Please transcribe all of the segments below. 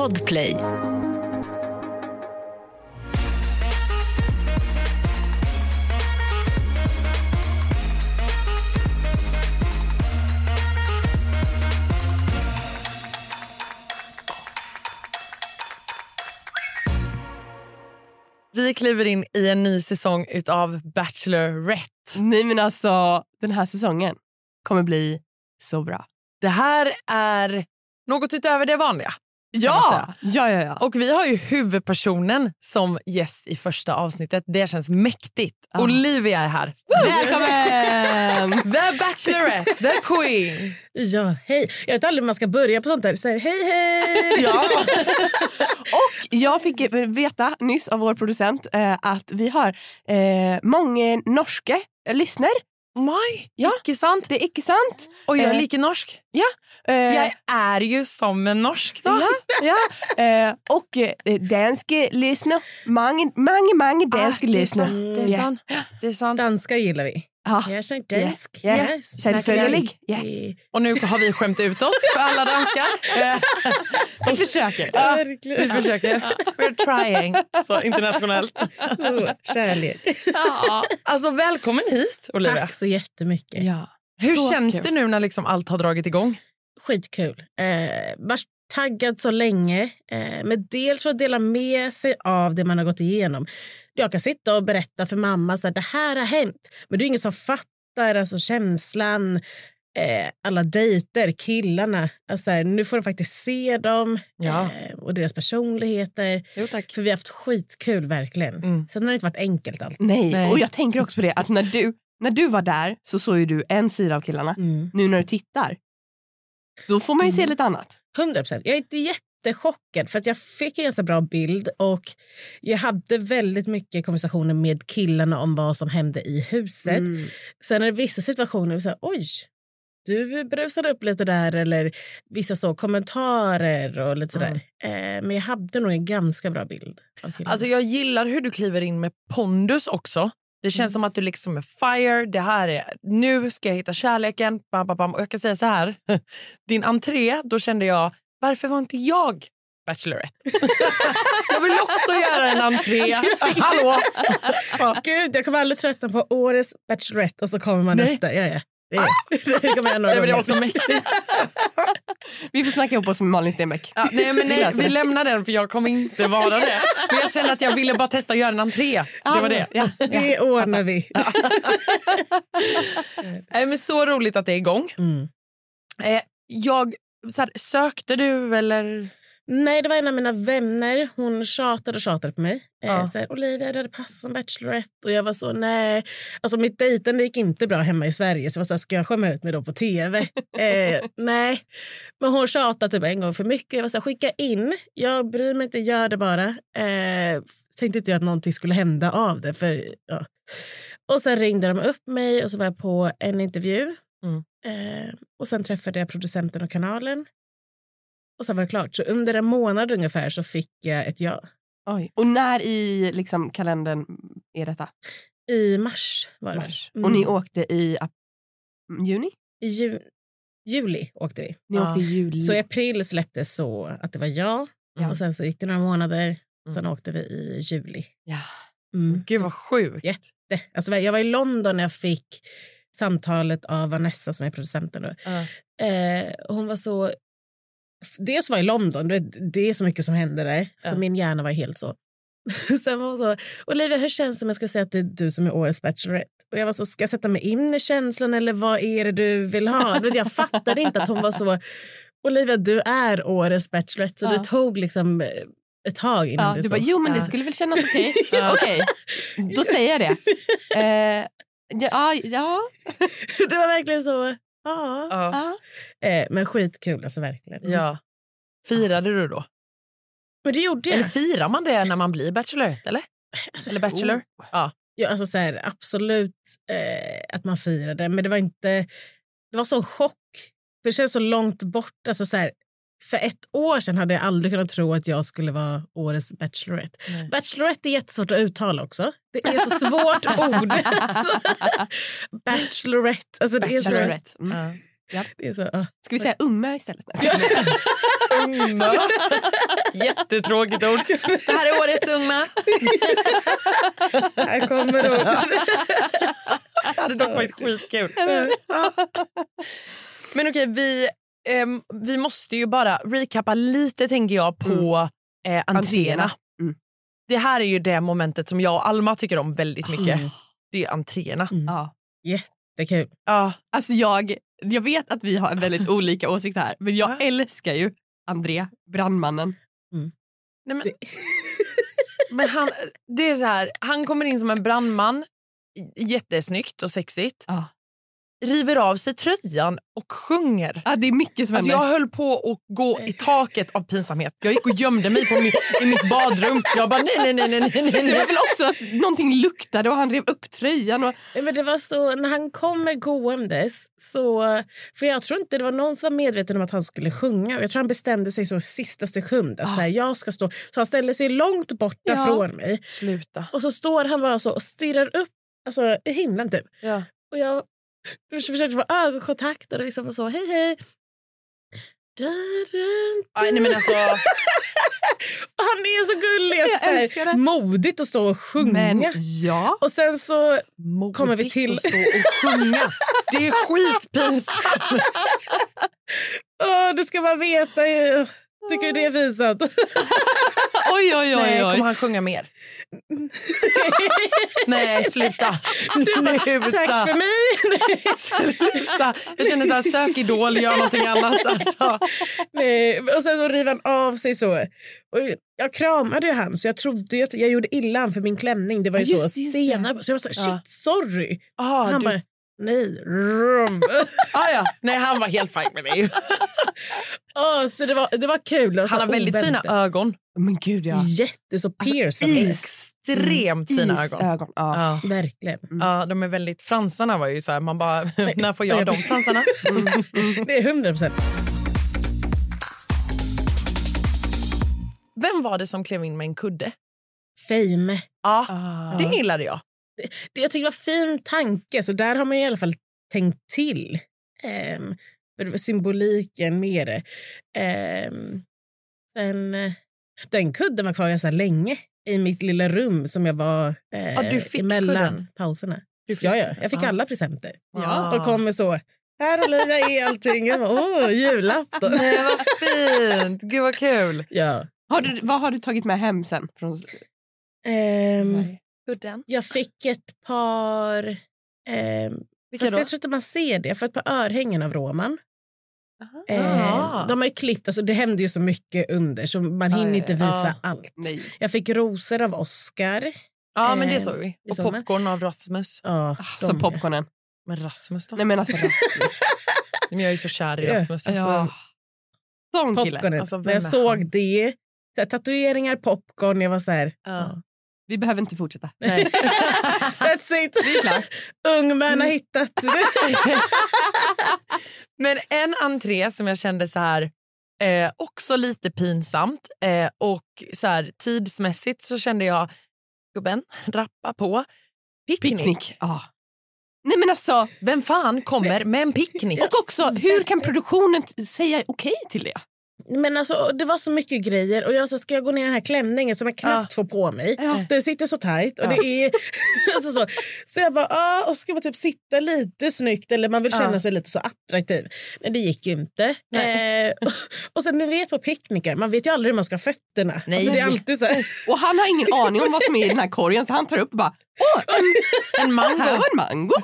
Podplay. Vi kliver in i en ny säsong av Bachelorette. Nej men alltså den här säsongen kommer bli så bra. Det här är något utöver det vanliga. Ja! ja, ja, ja. Och vi har ju huvudpersonen som gäst i första avsnittet. Det känns mäktigt. Ah. Olivia är här. Välkommen! The Bachelorette, the Queen. Ja, hej. Jag vet aldrig hur man ska börja på sånt där. Så här, hej, hej! Ja. Och jag fick veta nyss av vår producent eh, att vi har eh, många norska lyssnare. Nej, Ja. icke sant. Det är icke sant. Och jag är Eh, lika norsk. Eh, Jag är ju som en norsk då. Ja, ja. Eh, och eh, danska lyssnare. Många, många, många danska Ah, det är lyssnare. sant. Det är Ja. sant. Det är sant. Danskar gillar vi. Ja. Jag känner dansk. Ja. Ja. Yes. Självföljelig. Eh, Och nu har vi skämt ut oss för alla danskar. Vi försöker. Ja, vi försöker. We're trying. Så internationellt. Oh, kärlek. Ja. Alltså välkommen hit Olivia. Tack så jättemycket. Ja. Hur Så känns kul. det nu när liksom allt har dragit igång? Skitkul. Eh, taggad så länge. Eh, men dels för att dela med sig av det man har gått igenom. Jag kan sitta och berätta för mamma att det här har hänt. Men det är ingen som fattar alltså, känslan. Eh, alla dejter, killarna. Alltså, här, nu får du faktiskt se dem Ja. eh, och deras personligheter. Jo tack. För vi har haft skitkul verkligen. Mm. Sen har det inte varit enkelt allt. Nej. Nej. och jag tänker också på det att när du, när du var där så såg ju du en sida av killarna. Mm. Nu när du tittar, då får man ju se Mm. lite annat. 100 procent. Jag är inte jättechockad för att jag fick en ganska bra bild och jag hade väldigt mycket konversationer med killarna om vad som hände i huset. Mm. Sen är det vissa situationer så här, oj, du brusade upp lite där eller vissa så kommentarer och lite sådär. Eh, men jag hade nog en ganska bra bild. Alltså jag gillar hur du kliver in med pondus också. Det känns som att du liksom är fire. Det här är, nu ska jag hitta kärleken. Bam, bam, bam. Och jag kan säga så här. Din entré, då kände jag, varför var inte jag Bachelorette? jag vill också göra en entré. Hallå! Gud, jag kommer aldrig tröttna på årets Bachelorette och så kommer man Nej. efter. Ja, ja. Det, det några Nej, men det var så mäktigt. Vi får snacka ihop oss med Malin Stenbeck. Ja, nej, men nej, Vi det. lämnar den för jag kommer inte vara det. Men jag kände att jag ville bara testa att göra en entré. Det var det. Ja, Det ordnar vi. Nej, men så roligt att det är igång. Mm. Eh, jag, så här, sökte du eller? Nej, det var en av mina vänner. Hon tjatade och tjatade på mig. Ja. Eh, så här, Olivia, det hade passat som Bachelorette. Och jag var så, nej. Alltså mitt dejtande gick inte bra hemma i Sverige. Så jag var så här, ska jag skämma ut mig då på tv? eh, nej. Men hon tjatade typ en gång för mycket. Jag var så här, skicka in. Jag bryr mig inte, gör det bara. Eh, tänkte inte jag att någonting skulle hända av det. För, ja. Och sen ringde de upp mig och så var jag på en intervju. Mm. Eh, och sen träffade jag producenten och kanalen. Och sen var det klart. Så under en månad ungefär så fick jag ett ja. Oj. Och när i liksom, kalendern är detta? I mars var det. Mars. Mm. Och ni åkte i ap- juni? I ju, juli åkte vi. Ni Ja. åkte i juli. Så i april släpptes så att det var jag. Ja. Och sen så gick det några månader. Sen åkte vi i juli. ja. Mm. Gud vad sjukt. Jätte. Alltså, jag var i London när jag fick samtalet av Vanessa som är producenten. Då. Ja. Eh, hon var så... Dels var jag i London, det är så mycket som händer där. Så Ja. min hjärna var helt så. Sen var hon så, Olivia hur känns det om jag ska säga att det är du som är årets Bachelorette? Och jag var så, ska jag sätta mig in i känslan eller vad är det du vill ha? Jag fattade inte att hon var så, Olivia du är årets Bachelorette. Så Ja. det tog liksom eh, ett tag innan Ja, det du så. bara, jo men det Ja. skulle väl kännas okej. Okej, då säger jag det. Eh, ja, ja, det var verkligen så, ja. Ja. Eh, men skitkul alltså verkligen. ja. Firade du då? Men det gjorde jag. Eller firar man det när man blir Bachelorette? Eller, Alltså, eller Bachelor? Ja. Ja, alltså så här, absolut eh, att man firade, men det var inte... Det var sån chock. För det känns så långt bort. Alltså så här, för ett år sedan hade jag aldrig kunnat tro att jag skulle vara årets Bachelorette. Nej. Bachelorette är jättesvårt att uttala också. Det är så svårt ord. Alltså, bachelorette. Alltså, det är så, Bachelorette. Mm. Ja. det är så, ah. Ska vi säga Umme istället? Ungmö. Jättetråkigt ord. Det här är årets Ungma. Här kommer hon. Det hade dock varit skitkul. Men okej, vi, ehm, vi måste ju bara recappa lite tänker jag på eh, entréerna. Entréerna. Mm. Det här är ju det momentet som jag och Alma tycker om väldigt mycket. Mm. Det är entréerna. Ja. Jättekul. Ja, Alltså jag, jag vet att vi har en väldigt olika åsikt här men jag Ja. älskar ju André, brandmannen. nej men, men han, det är så här, han kommer in som en brandman, jättesnyggt och sexigt. Ja. River av sig tröjan och sjunger. Ja, det är mycket som Alltså jag höll på att gå i taket av pinsamhet. Jag gick och gömde mig på mitt, i mitt badrum. Jag bara nej, nej, nej, nej, nej, nej. Det var väl också att någonting luktade och han rev upp tröjan. Och, Nej, Men det var så, när han kommer gåendes så... För jag tror inte det var någon som var medveten om att han skulle sjunga. Jag tror han bestämde sig så sista sekund att så här, jag ska stå... Så han ställde sig långt borta Ja. från mig. Sluta. Och så står han bara så och stirrar upp alltså, i himlen typ. Ja. Och jag försökte få ögonkontakt och liksom så hej hej. Da, nej, men alltså, han är så gullig. Så här. Modigt att stå och sjunga. men ja. Och sen så modigt Kommer vi till- att stå och sjunga. Det är skitpinsamt. Åh, det ska man veta. ju. Tycker du det är pinsamt? Oj, oj, oj. Nej, oj. kommer han sjunga mer? Nej, sluta. Sluta. Tack för mig. sluta. Jag känner så här, sök Idol, gör någonting annat. Alltså. Nej. Och sen så river han av sig så. Och jag kramade han så jag trodde att jag gjorde illa han för min klänning. Det var ju Ja, så just det. stenar. Så jag var så här, Ja. shit sorry. Ah, han du... bara nej. Rum. ah, ja. Nej, han var helt fine med dig. Åh, så det var, det var kul. och så Han har väldigt oväntat. fina ögon. Men gud ja. Jätte så piercing. Extremt fina ögon. Isögon. Ja. Ja. Verkligen. Ja, de är väldigt, fransarna var ju så här, man bara, när får jag de fransarna? Det är hundra procent. Vem var det som klev in med en kudde? Fame. Ja, Ah. det gillade jag. Det, jag tycker det var fin tanke, så där har man i alla fall tänkt till. Um, för det var symboliken med det. Um, sen, eh, den kudden var kvar ganska länge i mitt lilla rum som jag var eh, Ja, du fick emellan kudden. pauserna. Du fick- Ja, ja, jag fick Ja. alla presenter. Ja. Och kommer så, här Olivia är allting. Jag bara, Åh, julafton. Nej, vad fint! Gud, vad kul. Ja. Har du, vad har du tagit med hem sen? Från, Ehm, Kudden? jag fick ett par... Um, Vilka då? jag tror inte man ser det. Får ett par örhängen av Roman. Eh, de har ju klippt, alltså det händer ju så mycket under så man hinner ja, inte visa ja. allt. nej. Jag fick rosor av Oscar. Ja, men det Eh, såg vi. Och såg man. popcorn av Rasmus. Ja, Alltså de- popcornen. Men Rasmus då? Nej men alltså Rasmus. Men jag är ju så kär i Ja. Rasmus. Alltså, Alltså, Sån kille. popcornen. Alltså, När jag såg han? det, så här, tatueringar, popcorn, jag var så här... ja. Vi behöver inte fortsätta. Nej. That's it! Det är klart. Ungmän har hittat. Men en entré som jag kände så här eh, också lite pinsamt eh, och så här tidsmässigt så kände jag gubben rappa på picknick. Picknick. Ja. Nej men alltså, Vem fan kommer med en picknick? och också hur kan produktionen säga okej till det? Men alltså, det var så mycket grejer och jag sa, ska jag gå ner i den här klänningen som jag knappt får på mig? Ja. Den sitter så tajt och Ja. det är alltså så. Så jag bara, ah, och så ska man typ sitta lite snyggt eller man vill känna Ja. sig lite så attraktiv. Nej, det gick ju inte. Eh, och, och sen ni vet på picknickar, man vet ju aldrig hur man ska ha fötterna. Nej. Alltså, det är alltid så här, Och han har ingen aning om vad som är i den här korgen så han tar upp och bara åh, en, En här mango. var en mango.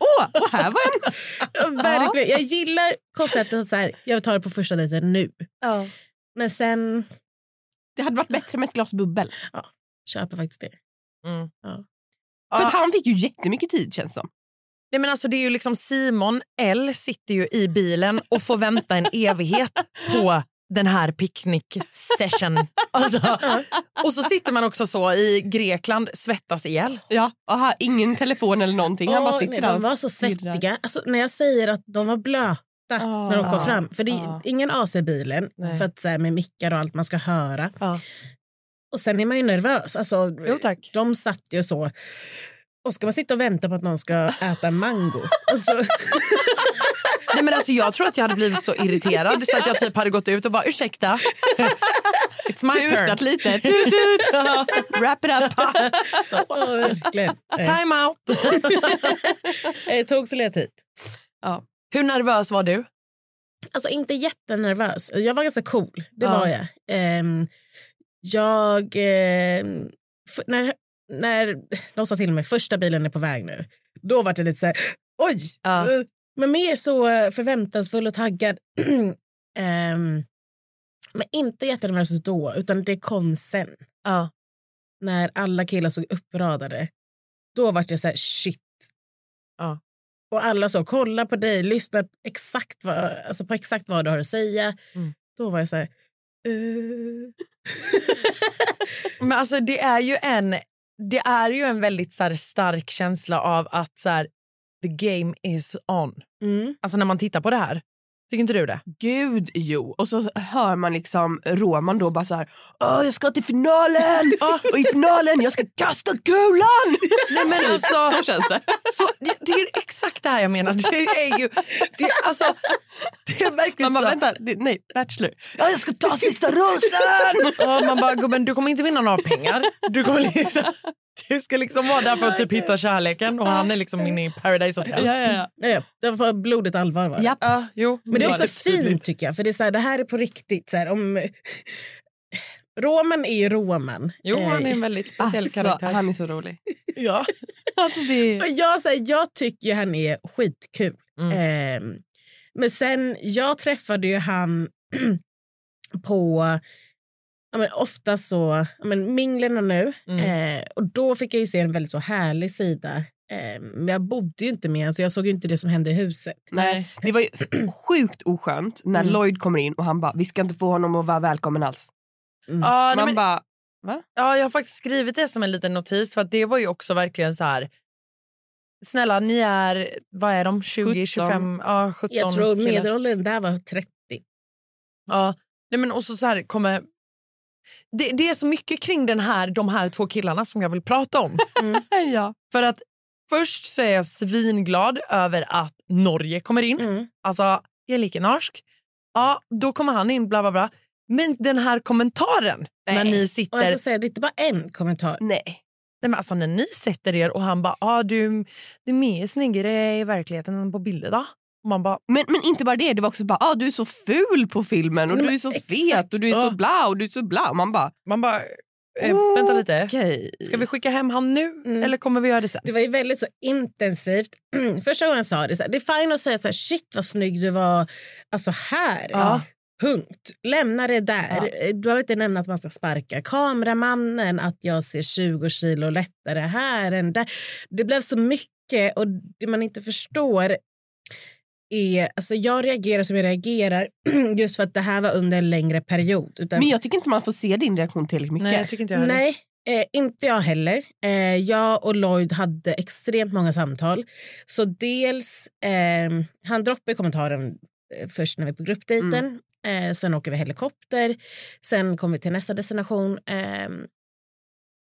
Åh, och här var en... Ja, verkligen. Jag gillar konceptet så här, jag tar det på första dejten nu. Ja. Men sen Det hade varit bättre med ett glas bubbel. köper jag faktiskt det. Mm. Ja. För Ja. att han fick ju jättemycket tid känns som. Nej, men alltså, det är ju liksom Simon L sitter ju i bilen och får vänta en evighet på den här picknick-session. Alltså, och så sitter man också så i Grekland, svettas ihjäl. Ja. Och har ingen telefon eller någonting. Han bara sitter nej, de och var så svettiga. Alltså, när jag säger att de var blöta Ah. när de kom Ja. fram. För det är Ja. ingen AC i bilen Nej. för att, så här, med mickar och allt man ska höra. Ja. Och sen är man ju nervös. Alltså, Jo, tack. De satt ju så. Och ska man sitta och vänta på att någon ska äta mango? Alltså, Nej, men alltså, jag tror att jag hade blivit så irriterad så att jag typ hade gått ut och bara ursäkta. It's my turn. Tutat lite. Tut, tut. Wrap it up. Ja. Eh, Time out. Det tog så lite tid. Hur nervös var du? Alltså inte jättenervös. Jag var ganska cool. Det Ja. var jag. Ehm, jag... f- när, när de sa till mig första bilen är på väg nu, då var det lite så här... Oj! Ja. Men mer så eh, förväntansfull och taggad. Ehm, men inte jättenervös då, utan det kom sen. Ja. När alla killar såg uppradade. Då var jag så här, shit. Ja. Och alla så, kolla på dig, lyssna exakt vad, alltså på exakt vad du har att säga. Mm. Då var jag så här... eh. Men alltså det är ju en, det är ju en väldigt så här, stark känsla av att så här, the game is on. Mm. Alltså när man tittar på det här. Tycker inte du det? Gud, jo. Och så hör man liksom Roman då bara så här. Åh, jag ska till finalen! och i finalen jag ska kasta kulan! Nej, men alltså, så känns det. så, det, det är exakt det här jag menar. Det är ju, det, alltså, det är verkligen Man bara, så. vänta, det, nej, Bachelor. Ja, jag ska ta sista rosen! Ja, man bara, gubben du kommer inte vinna några pengar. Du, kommer liksom, du ska liksom vara där för att typ hitta kärleken och han är liksom inne i Paradise Hotel. ja, ja, ja. Ja, ja, det var blodigt allvar. Var det. Japp. Ja, jo. Men det är också fint tydligt. tycker jag. För det, är så här, det här är på riktigt. Så här, om... Roman är ju Roman. Jo, han är Eh, en väldigt speciell Alltså, karaktär. han är så rolig. Ja. Alltså, det... Och jag, så här, jag tycker ju han är skitkul. Mm. Eh, men sen, jag träffade ju han på ja, men ofta så, ja, men minglerna nu. Mm. Eh, och då fick jag ju se en väldigt så härlig sida. Eh, men jag bodde ju inte med honom så jag såg ju inte det som hände i huset. Nej, det var ju sjukt oskönt när Mm. Lloyd kommer in och han bara, vi ska inte få honom att vara välkommen alls. Mm. Ja, nej, Man bara, ja, jag har faktiskt skrivit det som en liten notis för att det var ju också verkligen så här. Snälla, ni är, vad är de, 20, 17. 25, ja 17 Jag tror medelåldern där var 30. Ja, nej men och så, så här kommer... Det, det är så mycket kring den här, de här två killarna som jag vill prata om. ja. För att först så är jag svinglad över att Norge kommer in. Mm. Alltså, jag är lika norsk. Ja, då kommer han in, bla bla bla. Men den här kommentaren när Nej. ni Och sitter... jag ska säga, det är inte bara en kommentar. Nej. Nej, men alltså, när ni sätter er och han bara ah, du, du är mer snyggare i verkligheten än på bilder då. Och man bara Men, men inte bara det, det var också bara, ah, du är så ful på filmen och Nej, du är så exakt. fet och du är så bla och du är så bla. Och man bara, man bara eh, vänta lite. okej. Ska vi skicka hem han nu Mm. eller kommer vi göra det sen? Det var ju väldigt så intensivt. Första gången sa det, så här, det är fint att säga så här, shit vad snygg du var alltså här. Ja. Punkt. Lämna det där. Du behöver inte nämna att man ska sparka kameramannen, att jag ser 20 kilo lättare här än där. Det blev så mycket och det man inte förstår är... Alltså jag reagerar som jag reagerar just för att det här var under en längre period. Utan Men jag tycker inte man får se din reaktion tillräckligt mycket. Nej, jag tycker inte jag heller. Nej, eh, inte jag heller. Eh, jag och Lloyd hade extremt många samtal. Så dels, eh, han droppade kommentaren först när vi är på gruppdejten. Eh, sen åker vi helikopter. Sen kommer vi till nästa destination. Eh,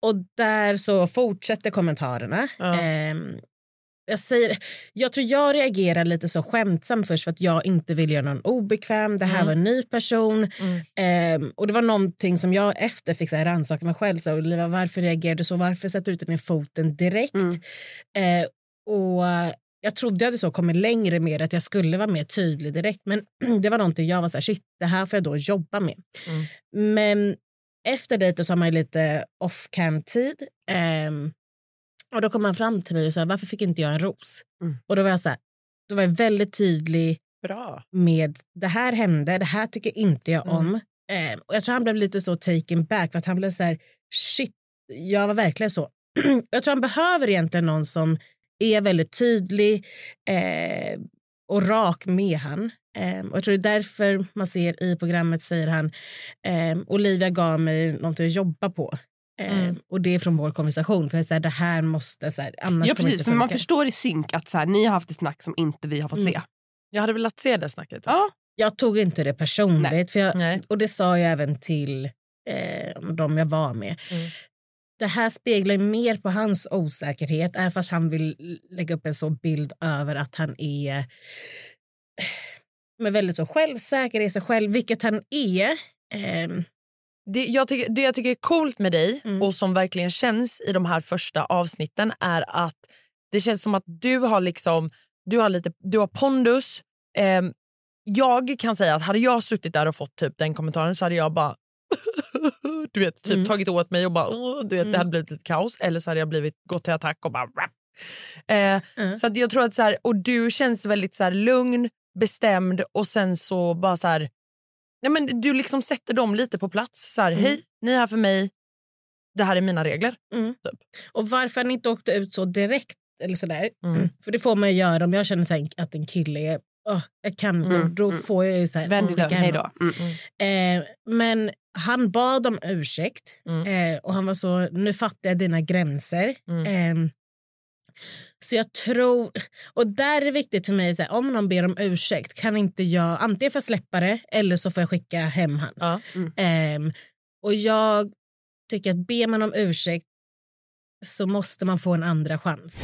och där så fortsätter kommentarerna. Ja. Eh, jag, säger, jag tror jag reagerar lite så skämtsamt först för att jag inte vill göra någon obekväm. Det här Mm. var en ny person. Mm. Ehm, och Det var någonting som jag efter fick rannsaka mig själv. Så, Oliva, varför reagerade du så? Varför sätter du inte ner foten direkt? Mm. Eh, och Jag trodde jag hade så kommit längre med att jag skulle vara mer tydlig direkt. Men det var någonting jag var så här, shit, det här får jag då jobba med. Mm. Men efter dejten så har man lite off-cam-tid. Ehm, och då kom han fram till mig och sa, varför fick inte jag en ros? Mm. Och då var jag så här, då var jag väldigt tydlig Bra. med det här hände, det här tycker inte jag Mm. om. Eh, och jag tror han blev lite så taken back för att han blev så här, shit, jag var verkligen så. jag tror han behöver egentligen någon som är väldigt tydlig eh, och rak med han. Eh, och jag tror det är därför man ser i programmet säger han, eh, Olivia gav mig någonting att jobba på. Eh, Mm. Och det är från vår konversation. För jag säger det här måste, så här, annars Ja precis, för man förstår i synk att så här, ni har haft ett snack som inte vi har fått Mm. se. Jag hade velat se det snacket. Ja. Jag tog inte det personligt. Nej. För jag, Nej. Och det sa jag även till eh, de jag var med. Mm. Det här speglar mer på hans osäkerhet, även fast han vill lägga upp en så bild över att han är men väldigt så självsäker i sig själv, vilket han är. Eh, det, jag tycker, det jag tycker är coolt med dig Mm. och som verkligen känns i de här första avsnitten är att det känns som att du har liksom du har lite du har pondus. Ehm, jag kan säga att hade jag suttit där och fått typ den kommentaren så hade jag bara du vet, typ Mm. tagit åt mig och bara du vet, Mm. det hade blivit lite kaos eller så hade jag blivit gått till attack och bara eh, Mm. Så att jag tror att så här, och du känns väldigt så här, lugn, bestämd och sen så bara så här Ja, men du liksom sätter dem lite på plats. Så här, Mm. Hej, ni är här för mig. Det här är mina regler. Och varför han inte åkte ut så direkt eller sådär. Mm. För det får man ju göra om jag känner så att en kille är... åh, jag kan, Mm, då, mm. får jag ju så här... Vänd hem hej då. Mm. Eh, men han bad om ursäkt Mm. eh, och han var så, nu fattar jag dina gränser. Mm. Eh, så jag tror, och där är det viktigt för mig, så här, om någon ber om ursäkt kan inte jag, antingen får jag släppa det eller så får jag skicka hem han. Ja. Eh, och jag tycker att ber man om ursäkt så måste man få en andra chans.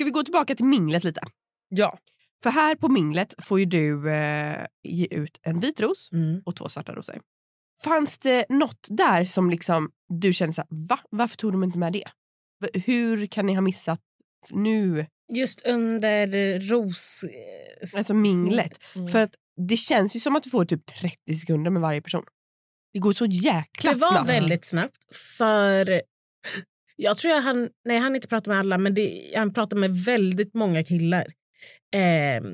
Ska vi gå tillbaka till minglet lite? ja. För här på minglet får ju du eh, ge ut en vit ros Mm. och två svarta rosor. Fanns det något där som liksom du kände så här, va? Varför tog de inte med det? Hur kan ni ha missat nu, Just under ros... eh, alltså minglet? Mm. För att det känns ju som att du får typ 30 sekunder med varje person. Det går så jäkla Det var snabbt. väldigt snabbt. För jag tror jag han, nej han inte pratar med alla men det, han pratar med väldigt många killar. Ehm,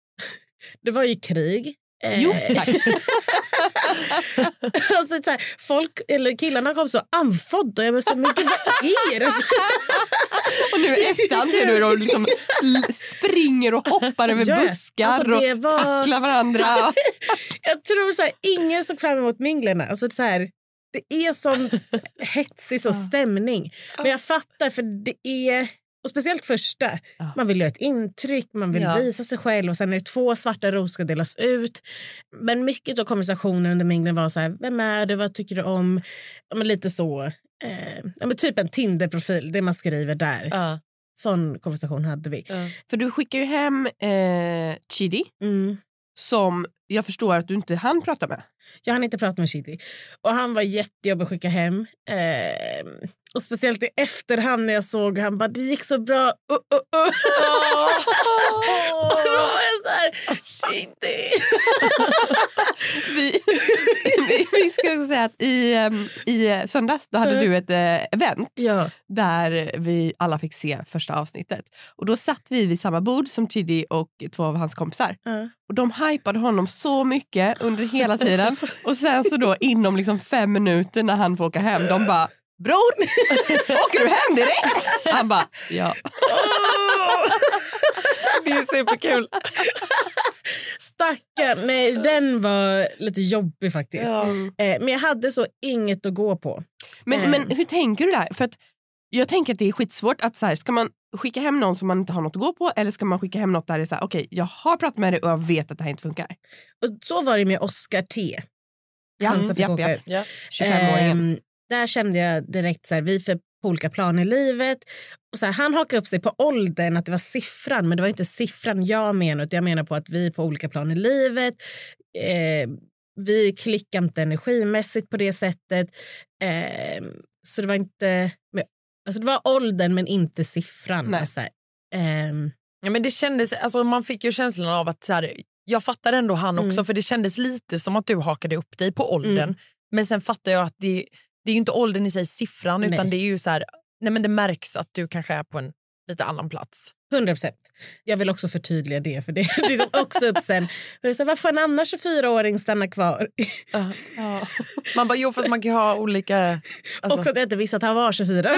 det var ju krig. Eh, Jo, tack. alltså, så här, folk, eller killarna kom så andfådda jag bara så men gud vad är det? Och nu efterhand ser du hur de liksom springer och hoppar över Ja, buskar alltså det och var- tacklar varandra. jag tror så här, ingen såg fram emot minglerna. Alltså, så här, det är sån hetsig så stämning. Men jag fattar för det är, och speciellt första, Ja. man vill göra ett intryck, man vill Ja. visa sig själv och sen är det två svarta rosor ska delas ut. Men mycket av konversationen under minglen var så här, vem är du, vad tycker du om? Ja, men lite så, eh, ja, men typ en Tinder-profil, det man skriver där. Ja. Sån konversation hade vi. För du skickar ju hem eh, Chidi Mm. som jag förstår att du inte hann prata med. Jag hann inte prata med Chidi. Och han var jättejobbig att skicka hem. Ehm, och speciellt i efterhand när jag såg han bara, det gick så bra. Uh, uh, uh. och då var jag så här, Chidi. Vi, vi, vi ska också säga att i, em, i söndags då hade du ett eh, event ja. där vi alla fick se första avsnittet. Och Då satt vi vid samma bord som Chidi och två av hans kompisar. Och De hypade honom så mycket under hela tiden. Och sen så då inom liksom fem minuter när han får åka hem, de bara Bror, åker du hem direkt? Han bara ja. Det är superkul. Stackarn. Nej, den var lite jobbig faktiskt. Eh, men jag hade så inget att gå på. Men, Eh. men hur tänker du där? För att jag tänker att det är skitsvårt att så här, ska man skicka hem någon som man inte har något att gå på eller ska man skicka hem något där det är så här, okej jag har pratat med dig och jag vet att det här inte funkar. Och så var det med Oscar T. Han som fick japp, åka japp. Ja. 25-åringen. Ehm, där kände jag direkt så här, vi för på olika plan i livet. Och så här, han hakade upp sig på åldern, att det var siffran. Men det var inte siffran jag menar, utan jag menar på att vi är på olika plan i livet. Eh, vi klickar inte energimässigt på det sättet. Eh, så det var inte... Alltså det var åldern men inte siffran. Nej. Alltså, ehm, Ja, men det kändes, alltså, man fick ju känslan av att så här, jag fattar ändå han också Mm. för det kändes lite som att du hakade upp dig på åldern. Mm. Men sen fattar jag att det, det är inte åldern i sig siffran Nej. utan det är ju så här, nej men det märks att du kanske är på en lite annan plats. 100 procent. Jag vill också förtydliga det, för det det kom också upp sen. Varför får en annan 24-åring stanna kvar? Man bara, jo fast man kan ha olika... Alltså, Också att jag inte visste att han var 24.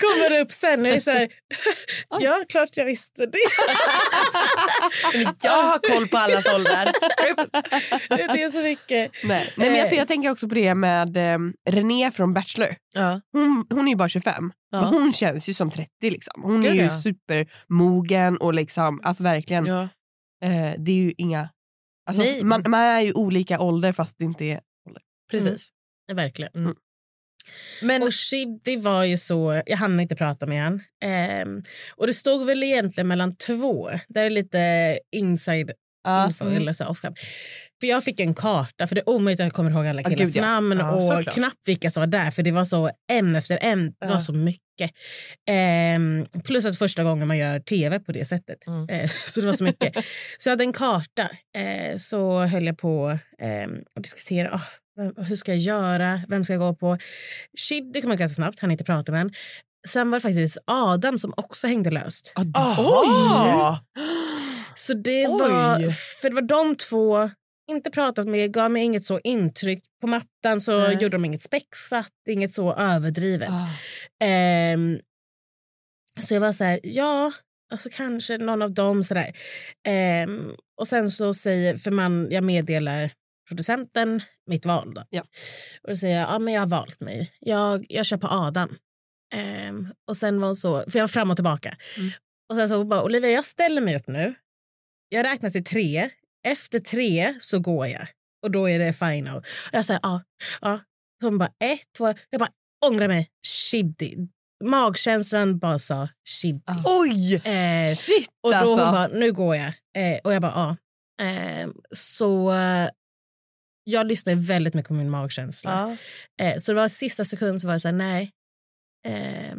Kommer upp sen och är så här, ja klart jag visste det. Jag har koll på allas åldrar. Det är så mycket. Nej. Nej, men jag, för jag tänker också på det med eh, René från Bachelor. Ja. Hon, hon är bara 25, Ja. men hon känns ju som 30. Liksom. Hon är ju supermogen och liksom, alltså verkligen, Ja. eh, det är ju inga... Alltså, Nej. man, man är ju olika ålder fast det inte är... Precis. Verkligen. Mm. Men Och Shiddy var ju så... Jag hann inte prata med han. Ehm, och det stod väl egentligen mellan två. Det är lite inside Ja. info. Eller så off cam. För jag fick en karta, för det är omöjligt att jag kommer ihåg alla killars ja. namn Ja, och såklart. knappt vilka som var där för det var så en efter en. Det var Ja. så mycket. Ehm, plus att första gången man gör tv på det sättet. Mm. Eh, så det var så mycket. så jag hade en karta. Eh, så höll jag på ehm, att diskutera. vem- hur ska jag göra? Vem ska jag gå på? Shid, det kom ganska snabbt. Han inte prata med än. Sen var det faktiskt Adam som också hängde löst. Aha! Så det Oj. var, för det var de två, inte pratat med, gav mig inget så intryck. På mattan så Nej. gjorde de inget spexat, inget så överdrivet. Ah. Ehm, så jag var så här, ja, alltså kanske någon av dem sådär. Ehm, och sen så säger, för man, jag meddelar producenten mitt val då. Ja. Och då säger jag, ja men jag har valt mig. Jag, jag kör på Adam. Ehm, och sen var hon så, för jag var fram och tillbaka. Mm. Och sen så bara, Olivia jag ställer mig upp nu. Jag räknar till tre. Efter tre så går jag. Och då är det final. Och jag säger ja, ja. Så hon bara ett, två, jag bara ångrar mig. Shiddy. Magkänslan bara sa shiddy. Ah. Oj! Eh, Shit och då alltså. hon bara, nu går jag. Eh, och jag bara, ja. Eh, så eh, jag lyssnade väldigt mycket på min magkänsla. Ja. Eh, så det var sista sekund så var det så här, nej. Eh,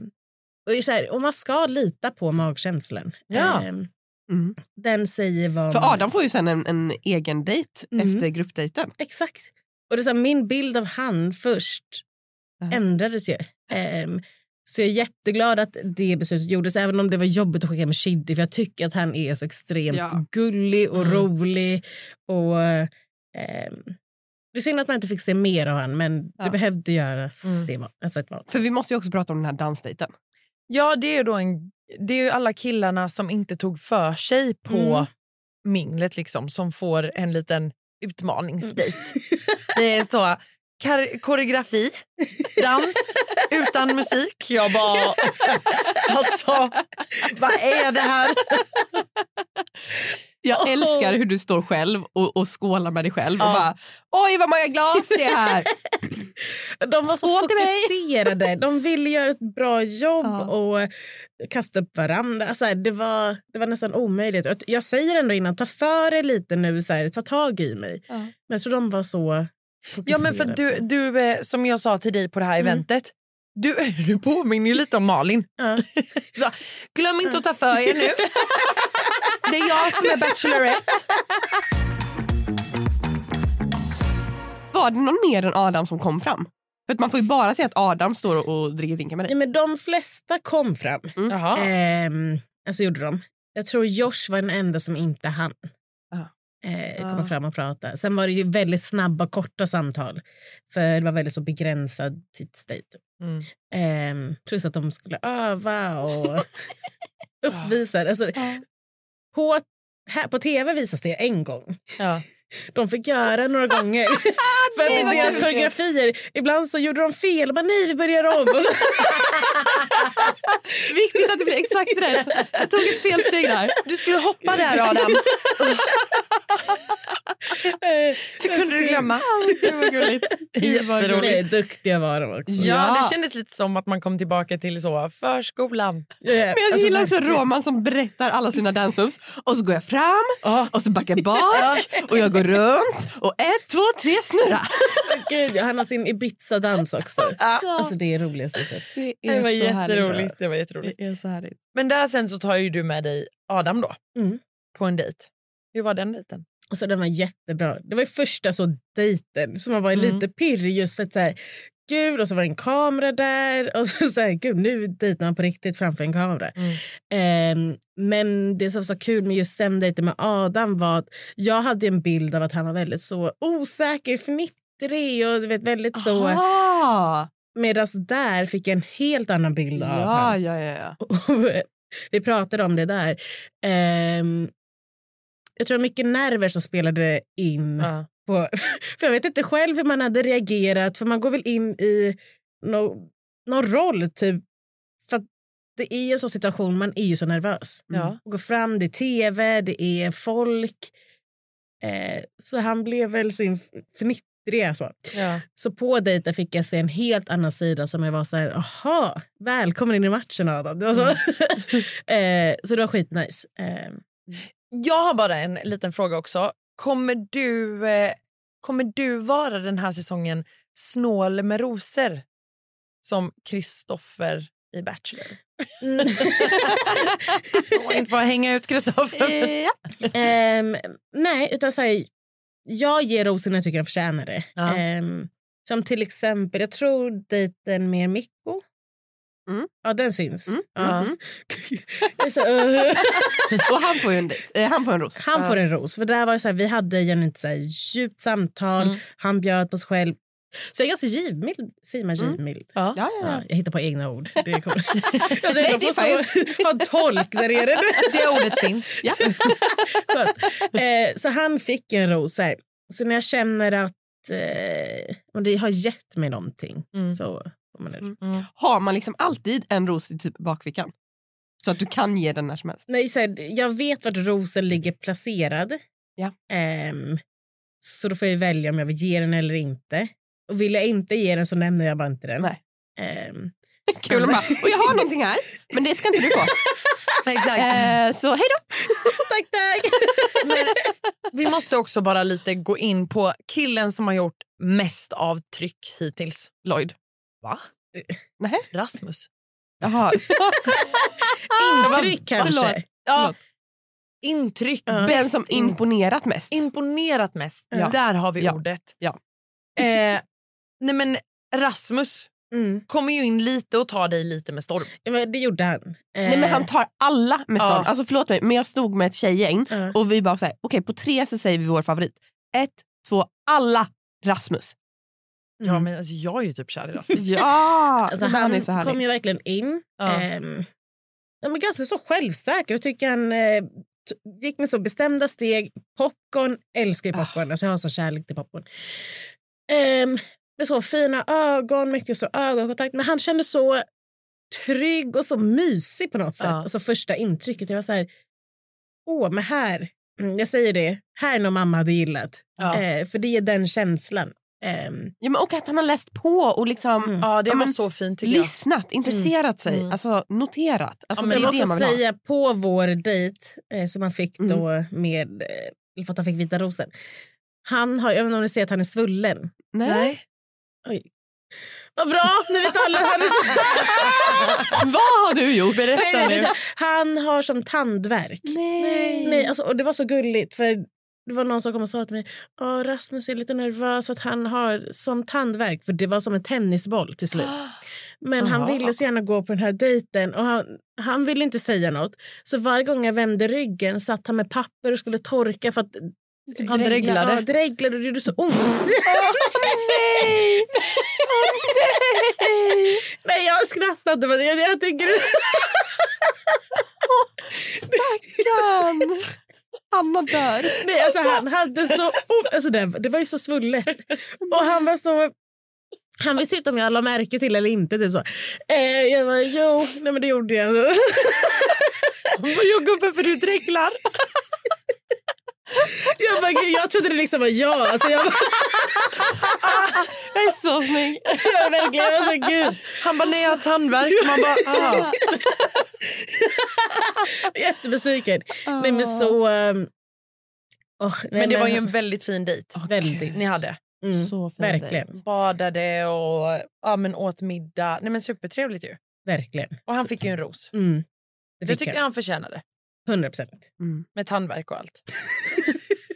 och så här, och man ska lita på magkänslan. Ja. Mm. den säger vad... För Adam får ju sen en, en egen dejt Mm. efter gruppdejten. Exakt. Och det är så här, min bild av han först Ja. ändrades ju. Ehm, så jag är jätteglad att det beslutet gjordes, även om det var jobbigt att skicka med Shiddy, för jag tycker att han är så extremt Ja. gullig och Mm. rolig. Och, ehm, det är synd att man inte fick se mer av honom, men Ja. det behövde göras. Mm. Det var, alltså ett val. För vi måste ju också prata om den här dansdejten. Ja, det är ju då en, det är ju alla killarna som inte tog för sig på Mm. minglet liksom, som får en liten utmaningsdejt. Det är så koreografi, dans utan musik. Jag bara, alltså, vad är det här? Jag älskar hur du står själv och, och skålar med dig själv och Ja. bara oj vad många glas det är här. De var så Skål fokuserade. De ville göra ett bra jobb Ja. och kasta upp varandra. Alltså, det, var, det var nästan omöjligt. Jag- Jag säger ändå innan, ta för er lite nu. Så här, ta tag i mig. Ja. Men jag tror de var så Ja, men för du, du, eh, som jag sa till dig på det här Mm. eventet, du, du påminner ju lite om Malin. Ja. Så, glöm inte att ta för er nu. Det är jag som är Bachelorette. Var det någon mer än Adam som kom fram? För att man får ju bara se att Adam står och dricker drinkar med dig. Ja, men de flesta kom fram. Jaha. Ehm, alltså gjorde de. Jag tror Josh var den enda som inte hann. Ja. Eh, Ja. komma fram och prata. Sen var det ju väldigt snabba, korta samtal. För det var väldigt så begränsad tidsdejt. Mm. Ehm, plus att de skulle öva och uppvisa. Alltså, på, här, på tv visas det en gång. Ja. De fick göra några gånger. För att deras koreografier, ibland så gjorde de fel. Bara, nej, vi börjar om. Viktigt att det blir exakt rätt. Jag tog ett felsteg där. Du skulle hoppa där, Adam. Det kunde du glömma. Det var gulligt. Jätteroligt. Duktiga var de också. Ja, det kändes lite som att man kom tillbaka till så förskolan. Men jag alltså, gillar också. Roman som berättar alla sina dance moves och så går jag fram och så backar bak och jag går runt och ett, två, tre, snurra. Gud, han har sin Ibiza-dans också. Ja. Alltså, det är det roligaste sett. Det, Det var jätteroligt. Det var jätteroligt. Det är så härligt. Men där sen så tar ju du med dig Adam då Mm. på en dejt. Hur var den dejten? Alltså, den var jättebra. Det var ju första så dejten som man var Mm. lite pirrig just för att så här, gud och så var det en kamera där och så, så här, gud nu dejtar man på riktigt framför en kamera. Mm. Ehm, men det som var så kul med just den dejten med Adam var att jag hade en bild av att han var väldigt så osäker, fnittrig och du vet, väldigt så... Aha. Medan där fick jag en helt annan bild av Ja, han. ja, ja. ja. Vi pratade om det där. Ehm, jag tror mycket nerver som spelade in. Ja. På, för Jag vet inte själv hur man hade reagerat, för man går väl in i no, någon roll. typ. För Det är ju en sån situation, man är ju så nervös. Ja. Går fram, det är tv, det är folk. Eh, så han blev väl sin fnittriga. Så. Ja. Så på dejten fick jag se en helt annan sida som jag var så här, aha, välkommen in i matchen Adam. Det var så. eh, så det var skitnice. Eh, Jag har bara en liten fråga också. Kommer du, eh, kommer du vara den här säsongen snål med rosor som Kristoffer i Bachelor? mm. Inte få hänga ut Kristoffer. Ja. Ehm, nej, utan så här, jag ger rosen när jag tycker jag förtjänar det. Ja. Ehm, som till exempel, jag tror dejten med Mikko. Mm. Ja, den syns. Mm. Ja. Mm. Är så, uh. Och han får ju en, eh, han får en ros. Han får en ros. För där var det så här, vi hade genuint så här, djupt samtal. Mm. Han bjöd på sig själv. Så jag är ganska givmild. Säger man givmild? Ja. Ja, ja, Ja, ja. jag hittar på egna ord. Det alltså, Nej, jag det är så, ha en tolk där nere. Det ordet finns. Ja. eh, så han fick en ros. Så, här. så när jag känner att eh, om det har gett mig någonting Mm. så man en ros. Har man liksom alltid en ros i typ bakfickan? Så att du kan ge den när som helst? Nej, så här, jag vet vart rosen ligger placerad. Ja. Ehm, så då får jag välja om jag vill ge den eller inte. Och vill jag inte ge den så nämner jag bara inte den. Nej. Ehm, Kul att bara, och jag har någonting här, men det ska inte du få. Exakt. Eh, så hej då. tack, tack! Men vi måste också bara lite gå in på killen som har gjort mest avtryck hittills. Lloyd. Va? Nej. Rasmus. Jaha. Intryck kanske. Förlåt. Ja. Intryck. Ja. Den som imponerat mest. imponerat mest. Ja. Där har vi Ja. ordet. Ja. Eh, nej men Rasmus Mm. kommer ju in lite och tar dig lite med storm. Ja, men det gjorde han. Nej, men han Eh, tar alla med storm. Ja. Alltså, förlåt mig, men jag stod med ett tjejgäng Ja. och vi bara så här, okej på tre så säger vi vår favorit. Ett, två, alla Rasmus. Ja, Mm. men alltså, jag är ju typ kär i Rasmus. Ja, Alltså, han är så härlig. kom ju verkligen in. Ja. Ja, men ganska så självsäker. Jag tycker han eh, gick med så bestämda steg. Popcorn, älskar ju popcorn. Alltså, jag har så kärlek till popcorn. Um, med så fina ögon, mycket så ögonkontakt. Men han kände så trygg och så mysig på något sätt. Ja. Alltså första intrycket. Jag var så här, åh, men här, mm, jag säger det, här är någon mamma hade gillat. Ja. Eh, för det är den känslan. Ehm, Ja, men, och att han har läst på och liksom Mm. Ja, det Ja, var så fint tycker jag. lyssnat, intresserat sig, Mm. alltså noterat. Alltså, Ja, men det är det man ha. säga på vår dejt eh, som han fick då med eh, för att han fick vita rosen. Han har, jag vet inte om ni ser att han är svullen. Nej. Oj. Vad bra, nu vet alla. Han, är. Vad har du gjort? nej, Berätta nej, nu. han har som tandvärk. Nej. Nej, alltså, och det var så gulligt för det var någon som kom och sa till mig Åh, Rasmus är lite nervös för att han har som tandvärk. För det var som en tennisboll till slut. Men han ville så gärna gå på den här dejten och han, han ville inte säga något. Så varje gång jag vände ryggen satt han med papper och skulle torka för att Han dreglade. Ja, dreglade och det gjorde så ont. nej! Nej, jag skrattade. Men jag, jag tycker... Stackarn! Anna dör. Nej, alltså, han hade så... Alltså, det, det var ju så svullet. Och han var så... Han visste inte om jag la märke till eller inte. Typ så. Eh, jag bara, jo, nej men det gjorde jag. Vad gör gubben för du dreglar? Jag, bara, jag trodde det liksom var jag. Alltså, jag, bara, Jag är så snygg. jag, verkligen, jag var så, gud. Han bara, nej jag har tandvärk. Man bara, ah. Jättebesviken. Nej, men så... ehm, åh, nej, Men det var ju en väldigt fin dejt Väldigt. ni hade. Mm, Så fin verkligen. dejt. Badade och ja, men åt middag. Nej, men supertrevligt ju. verkligen. Och han fick ju en ros. Mm, det Det tycker han. han förtjänade. 100 procent. Med tandvärk och allt.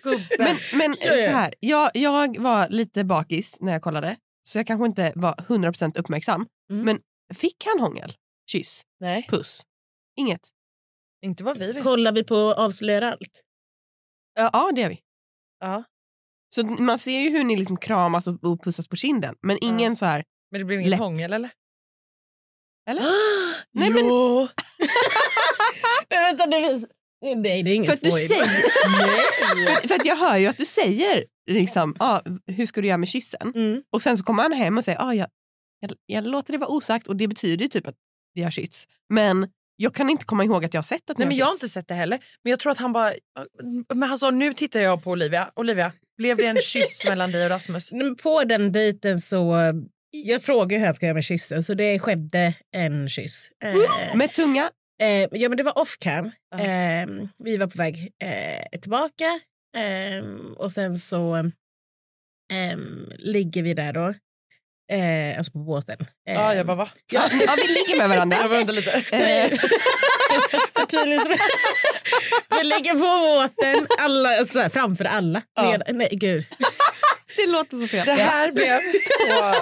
Men, men så här, jag, jag var lite bakis när jag kollade så jag kanske inte var 100% uppmärksam. Mm. Men fick han hångel? Kyss? Nej, Puss? Inget? Inte vad vi vet. Kollar vi på Avslöjar allt? Ja, ja det gör vi. Ja. Så man ser ju hur ni liksom kramas och, och pussas på kinden men ingen så här Men det blev inget Läpp. hångel eller? Eller? Nej, men-. Nej, vänta, det, nej, det är ingen För att, du säger, för, för att jag hör ju att du säger liksom, ah, hur ska du göra med kyssen? Mm. Och sen så kommer han hem och säger ah, jag, jag, jag låter det vara osagt och det betyder ju typ att vi har kyss. Men jag kan inte komma ihåg att jag har sett att Nej, men jag har inte sett det heller. Men jag tror att han bara... Men han sa, nu tittar jag på Olivia. Olivia, blev det en kyss mellan dig och Rasmus? På den dejten så... Jag frågade hur han ska göra med kyssen, så det skedde en kyss. Eh, Med tunga? Eh, ja, men det var off cam. Eh, vi var på väg eh, tillbaka eh, och sen så eh, ligger vi där då. Eh, alltså på båten. Eh, Ja, jag bara va? Ja, ja, vi ligger med varandra. Jag väntar lite. Eh, vi ligger på båten, alla, så här, framför alla. Ja. Med, nej, gud. det låter så fel. Det här blev så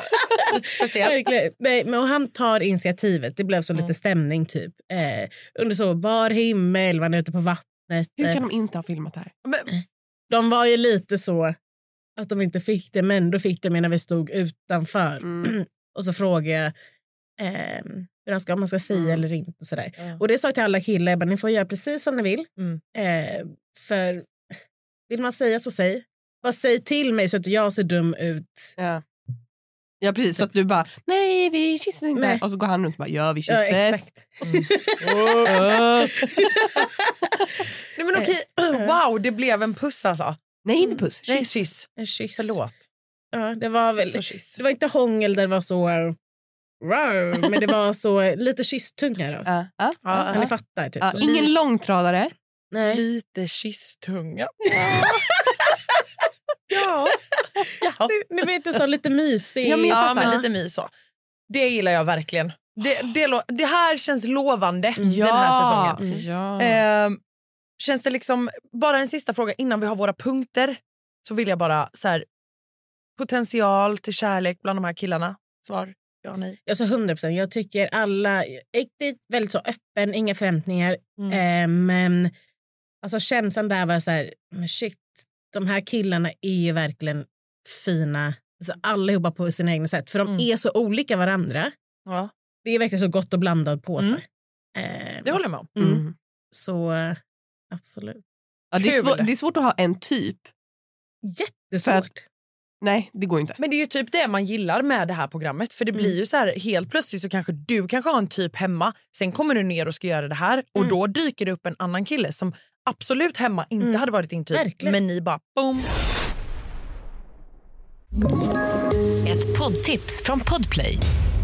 speciellt. Verkligen. Nej, men och han tar initiativet. Det blev så lite stämning typ. Eh, under så bar himmel, man är ute på vattnet. Hur Eh, kan de inte ha filmat det här? Men, De var ju lite så att de inte fick det, men då fick de det när vi stod utanför. Mm. och så frågade jag eh, hur han ska, om man ska säga Mm. eller inte. Och, sådär. Ja. och det sa jag till alla killar, jag bara, ni får göra precis som ni vill. Mm. Eh, för vill man säga så säg. Bara säg till mig så att jag ser dum ut. Ja. Ja precis, så att du bara nej vi kysser inte Nej. och så går han runt och bara ja vi Ja, kysstes. exakt. Nej, men okej, wow, det blev en puss alltså. Nej inte puss, Nej, kyss. kyss. En kyss. Förlåt. Ja, det, var väl, Så kyss. det var inte hångel där det var så... Rar, men det var så lite kysstunga. Då. Ja, ja, Ja, Ja, ni fattar. Typ, så. Ingen långtradare. Nej. Lite kysstunga. ja. ja. Ni vet, en sån lite mysig... Ja, men Ja, fattar. men lite mys så. Det gillar jag verkligen. Det, det, det här känns lovande den här säsongen. Ja. Ehm, känns det liksom, bara en sista fråga innan vi har våra punkter. Så vill jag bara så här, potential till kärlek bland de här killarna. Svar ja, nej. Alltså 100 procent. Jag tycker alla... Riktigt väldigt så öppen, inga förväntningar. Mm. Eh, men alltså känslan där var så här... Shit, de här killarna är ju verkligen fina. Alltså allihopa på sina egna sätt. För de Mm. är så olika varandra. Ja, Det är verkligen så gott och blandad påse. Mm. Eh, det håller jag med om. mm. Mm. Så absolut. Ja, det, är svår, det är svårt att ha en typ. Jättesvårt. Nej, det går inte. Men det är ju typ det man gillar med det här programmet. För det blir Mm. ju så här, helt plötsligt så kanske du kanske har en typ hemma. Sen kommer du ner och ska göra det här och Mm. då dyker det upp en annan kille som absolut hemma inte Mm. hade varit din typ. Verkligen. Men ni bara boom. Ett poddtips från Podplay.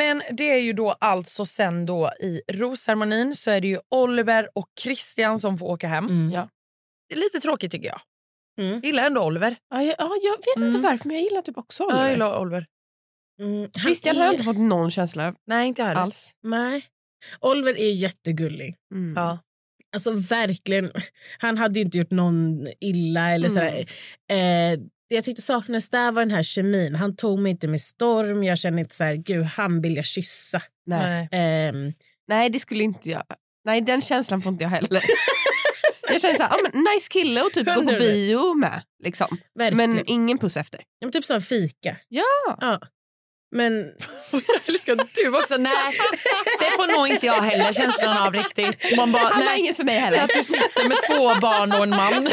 Men det är ju då alltså sen då i rosceremonin så är det ju Oliver och Christian som får åka hem. Mm. Ja. Det är lite tråkigt tycker jag. Mm. Gillar ändå Oliver. Ja, jag, ja, jag vet inte Mm. varför men jag gillar typ också Ja, jag Oliver. gillar Oliver. Mm. Christian har jag inte fått någon känsla av Nej, inte jag heller. alls. Nej. Oliver är jättegullig. Mm. Ja. Alltså verkligen. Han hade ju inte gjort någon illa eller Mm. sådär. Eh, det jag tyckte saknades där var den här kemin. Han tog mig inte med storm. Jag kände inte så här, gud han vill jag kyssa. Nej. Nej. Ehm, Nej, det skulle inte jag. Nej, den känslan får inte jag heller. jag känner så här, ah, men nice kille och typ gå på bio med. Liksom. verkligen. Men ingen puss efter. Ja, men typ som fika. Ja. ja. Men Jag älskar du också. Nej, det får nog inte jag heller känslan av riktigt. Man bara, Han var nej, inget för mig heller. att du sitter med två barn och en man.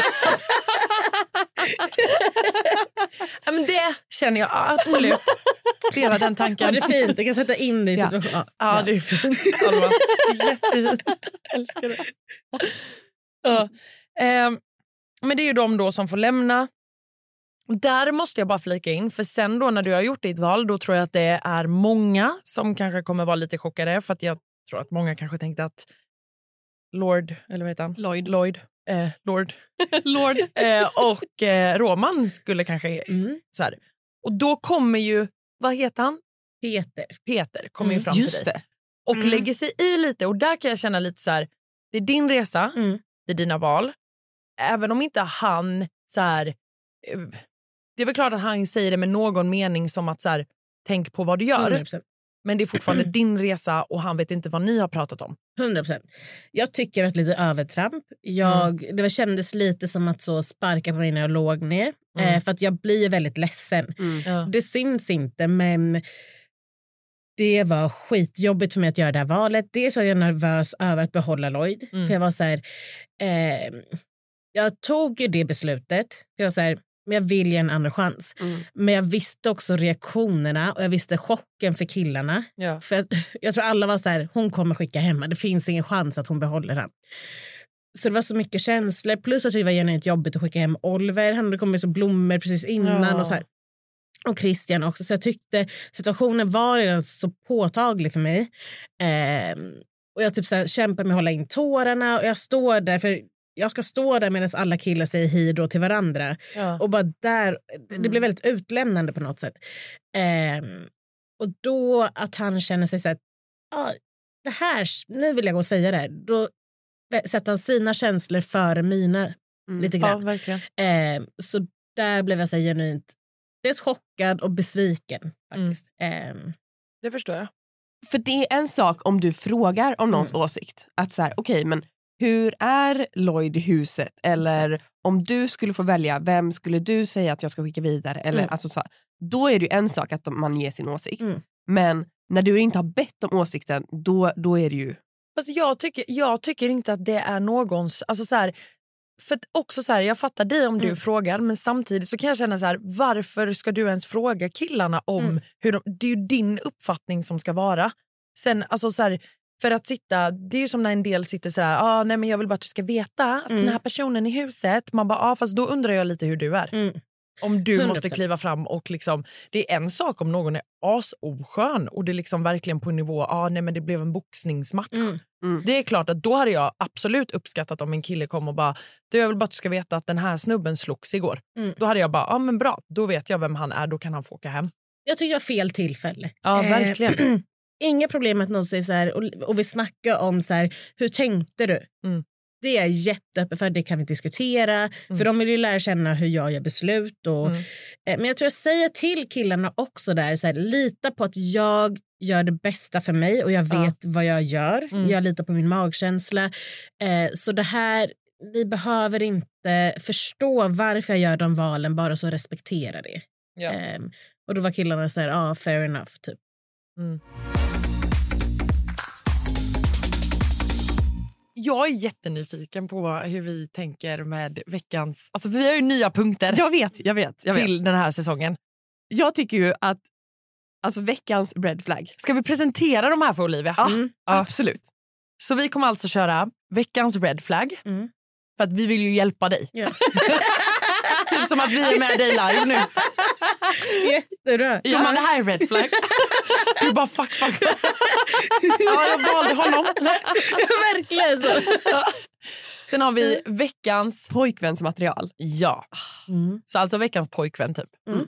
ja, men det känner jag absolut. Delar den ja, tanken. det är fint. Du kan sätta in dig i Ja. situationen. Ja, det är fint. Alva. Jättefint. Älskar det. Ja. Ehm, men det är ju de då som får lämna. Där måste jag bara flika in, för sen då när du har gjort ditt val då tror jag att det är många som kanske kommer vara lite chockade för att jag tror att många kanske tänkte att Lord, eller vad heter han? Lloyd. Lloyd. Eh, Lord. Lord. Eh, och eh, Roman skulle kanske Mm. så här. Och då kommer ju vad heter han? Peter. Peter kommer ju Mm, fram till Just dig det. och Mm. lägger sig i lite. Och där kan jag känna lite så här, det är din resa, Mm. det är dina val. Även om inte han så här, eh, det är väl klart att han säger det med någon mening som att så här, tänk på vad du gör. 100%. Men det är fortfarande din resa och han vet inte vad ni har pratat om. 100 procent. Jag tycker att lite övertramp. Jag, Det var- kändes lite som att så sparka på mig när jag låg ner. Mm. Eh, för att jag blir ju väldigt ledsen. Mm. Det syns inte, men det var skitjobbigt för mig att göra det här valet. Dels var jag nervös över att behålla Lloyd. Mm. För jag var så här, eh, jag tog ju det beslutet. Jag var så här, men jag vill ge en andra chans. Mm. Men jag visste också reaktionerna och jag visste chocken för killarna. Ja. För jag, jag tror alla var så här, hon kommer skicka hem Det finns ingen chans att hon behåller han. Så det var så mycket känslor. Plus att det var genuint jobbigt att skicka hem Oliver. Han hade kommit så blommor precis innan. Ja. Och så här. Och Christian också. Så jag tyckte situationen var redan så påtaglig för mig. Ehm, och jag typ så här, kämpar med att hålla in tårarna. Och jag står där, för jag ska stå där medan alla killar säger hej då till varandra. Ja. Och bara där, det blev väldigt utlämnande på något sätt. Ehm, och då att han känner sig så här, ah, det här, nu vill jag gå och säga det här. Då sätter han sina känslor före mina Mm. lite ja, grann. verkligen. Ehm, så där blev jag så här genuint dels chockad och besviken. faktiskt. Ehm, Det förstår jag. För det är en sak om du frågar om någons åsikt. Att så här, okej men hur är Lloyd i huset? Eller om du skulle få välja, vem skulle du säga att jag ska skicka vidare? Eller, Mm. alltså, så, här, då är det en sak att man ger sin åsikt. Mm. Men när du inte har bett om åsikten, då, då är det ju... Fast jag, tycker, jag tycker inte att det är någons... Alltså så här, för också så här, jag fattar dig om du Mm. frågar men samtidigt så kan jag känna så här, varför ska du ens fråga killarna om Mm. hur de... Det är ju din uppfattning som ska vara. Sen, alltså så här, för att sitta, det är ju som när en del sitter så här, ah, nej men jag vill bara att du ska veta att Mm. den här personen i huset, man bara, ah, fast då undrar jag lite hur du är. mm. Om du 100%. måste kliva fram och liksom, det är en sak om någon är asoskön och det är liksom verkligen på en nivå, ah, nej men det blev en boxningsmatch. Mm. Det är klart att då hade jag absolut uppskattat om en kille kom och bara, du jag vill bara att du ska veta att den här snubben slogs igår. Mm. Då hade jag bara, ja ah, men bra, då vet jag vem han är, då kan han få åka hem. Jag tycker det var fel tillfälle. Ja, Eh, verkligen. Inga problem med att någon säger så här och, och vi snackar om så här, hur tänkte du? Mm. Det är jag jätteöppen för, det kan vi diskutera. För de vill ju lära känna hur jag gör beslut. Och, Mm. eh, men jag tror jag säger till killarna också där, så här, lita på att jag gör det bästa för mig och jag Ja. vet vad jag gör. Mm. Jag litar på min magkänsla. Eh, så det här, vi behöver inte förstå varför jag gör de valen, bara så respektera det. Ja. Ehm, och då var killarna så här, ja, ah, fair enough. Typ. Jag är jättenyfiken på hur vi tänker med veckans... Alltså vi har ju nya punkter Jag vet, jag vet. Jag, vet. till den här säsongen. jag tycker ju att alltså, veckans red flag, Ska vi presentera de här för Olivia? Mm. Ja. absolut. Så vi kommer alltså köra veckans red flag. Mm. För att vi vill ju hjälpa dig. Ja. typ som att vi är med dig live nu. Jättebra. Ja. men det här är red flag. Du bara fuck, fuck. ja, jag valde honom. Ja, verkligen så. Sen har vi veckans... Pojkvänsmaterial. Ja, Mm. så alltså veckans pojkvän typ. Mm.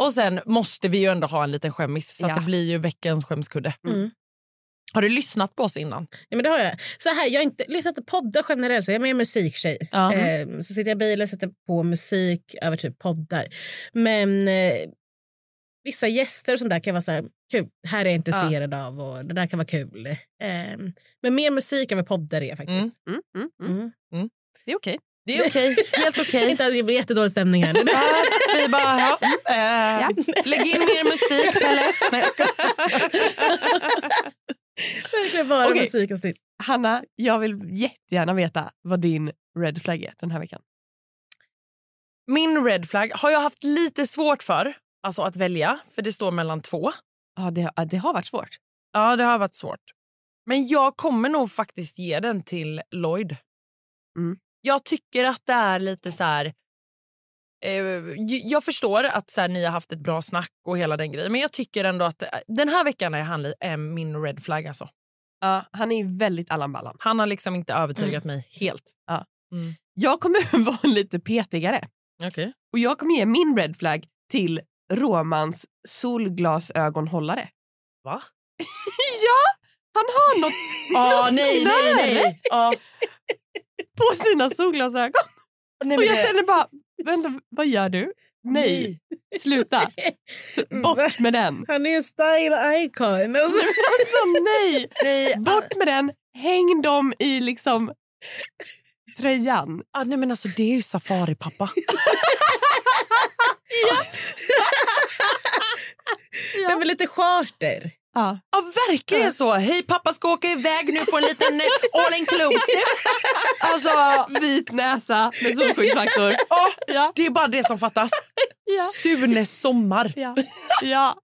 Och sen måste vi ju ändå ha en liten skämmis så att Ja. det blir ju veckans skämskudde. Mm. Har du lyssnat på oss innan? Ja, men det har jag. Så här, jag har inte lyssnat på poddar generellt, så jag är mer musiktjej. Ja. Eh, så sitter jag i bilen och sätter på musik över typ poddar. Men eh, vissa gäster och sånt där kan vara så här, kul. Här är jag intresserad av och det där kan vara kul. Eh, men mer musik över poddar är jag faktiskt. Mm, mm, mm. Mm. Det är okej. Det är okej, helt okej. Inte att det blir jättedålig stämning här. Ja, vi bara, ja. Eh, Lägg in mer musik, Pelle. Nej, jag ska... Bara Okej. musikavsnitt. Hanna, jag vill jättegärna veta vad din red flag är den här veckan. Min red flag har jag haft lite svårt för alltså att välja, för det står mellan två. Ja, det, det har varit svårt. Ja, det har varit svårt. Men jag kommer nog faktiskt ge den till Lloyd. Mm. Jag tycker att det är lite så här... Eh, jag förstår att så här, ni har haft ett bra snack och hela den grejen. Men jag tycker ändå att eh, den här veckan är han är min red flag. Alltså. Ja, han är ju väldigt Allan Ballan. Han har liksom inte övertygat mig helt. Jag kommer vara lite petigare Okej. och jag kommer ge min red flag till Romans solglasögonhållare. Va? ja, han har något Ah, nej, nej, nej. Ah. på sina solglasögon. nej Och jag det- känner bara, vänta, vad gör du? Nej, sluta. Bort med den. Han är en style icon. Alltså. Nej, nej. bort med den. Häng dem i liksom tröjan. Ah, nej men alltså det är ju safari-pappa. Nej, men lite charter. Ja. Ja, verkligen så. Hej, pappa ska åka iväg nu på en liten eh, all inclusive. Alltså, Vit näsa med solskyddsfaktor. ja, Ja. det är bara det som fattas. Ja. Sunes sommar. Ja. ja.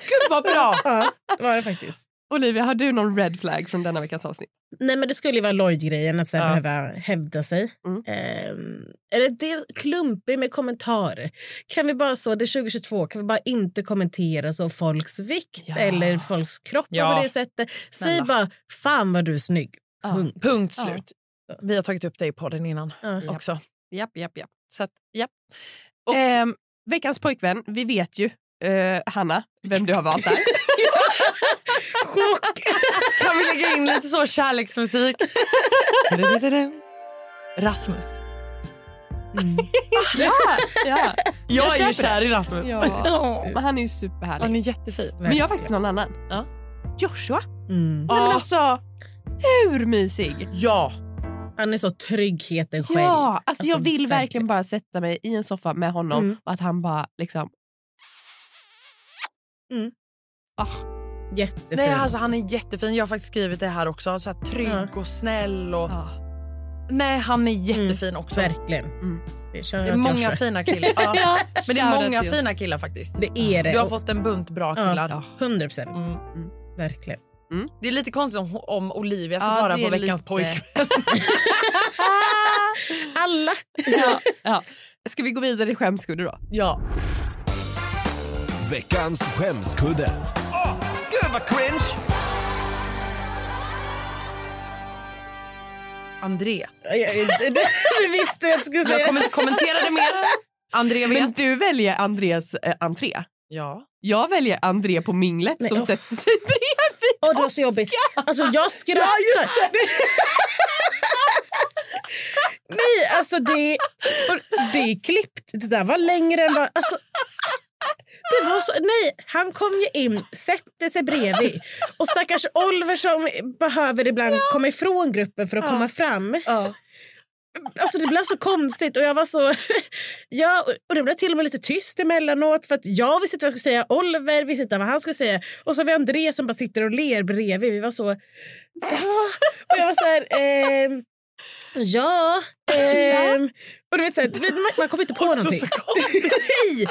Gud vad bra. Ja, det var det faktiskt. Olivia, har du någon red flag från denna veckans avsnitt? Nej, men det skulle ju vara Lloyd-grejen, att så Ja. behöva hävda sig. Mm. Ehm, är det, det klumpig med kommentarer? Kan vi bara så, det är 2022, kan vi bara inte kommentera så folks vikt Ja. eller folks kroppar Ja. på det sättet? Säg Snälla. bara, fan vad du är snygg. Ja. Punkt. Punkt Ja. slut. Vi har tagit upp det i podden innan Ja. också. Japp, japp, japp. Så att, ja. Och, ehm, veckans pojkvän, vi vet ju, eh, Hanna, vem du har valt där. Chock! Kan vi lägga in lite så kärleksmusik? Rasmus. ja, ja. Jag, är köper ju kär i Rasmus. ja. Men han är ju superhärlig. Han är jättefin. Men jag har faktiskt någon annan. Ja. Joshua. Mm. Nej, men alltså, hur mysig? Ja. Han är så tryggheten själv. Ja, alltså, jag Alltså, vill verkligen verkligen. bara sätta mig i en soffa med honom Mm. och att han bara liksom... Jättefin. Nej, alltså, han är jättefin. Jag har faktiskt skrivit det här också. Så här, trygg Ja. och snäll. Och... Ja. Nej, han är jättefin också. Verkligen. Mm. Det är många fina killar. Ja. Ja, Men det är många fina killar faktiskt. Det är det. Du har fått en bunt bra killar. Ja. 100 procent. Mm. Verkligen. Det är lite konstigt om, om Olivia ska Ja, svara på veckans lite- pojkvän. Alla! Ja, ja. Ska vi gå vidare i skämskudde då? Ja. Veckans skämskudde. Vad cringe! André. Jag, jag, det visste jag att jag skulle Jag säga. kommer inte kommentera det mer. André vet. Men du väljer Andreas eh, entré. Ja. Jag väljer André på minglet Nej, som åh. sätter sig bredvid. Åh, det var så jobbigt. Alltså, jag skrattar. Nej, alltså det, det är klippt. Det där var längre än vad... Alltså, det var så, nej, han kom ju in, sätter sig bredvid. Och stackars Oliver som behöver ibland komma ifrån gruppen för att komma fram. Alltså det blev så konstigt och jag var så... ja, och det blev till och med lite tyst emellanåt för att jag visste inte vad jag skulle säga. Oliver visste inte vad han skulle säga. Och så har vi André som bara sitter och ler bredvid. Vi var så... Ja. Och jag var så här... ehm, ja. ehm, och du vet så här, man, man kommer inte på någonting. Nej!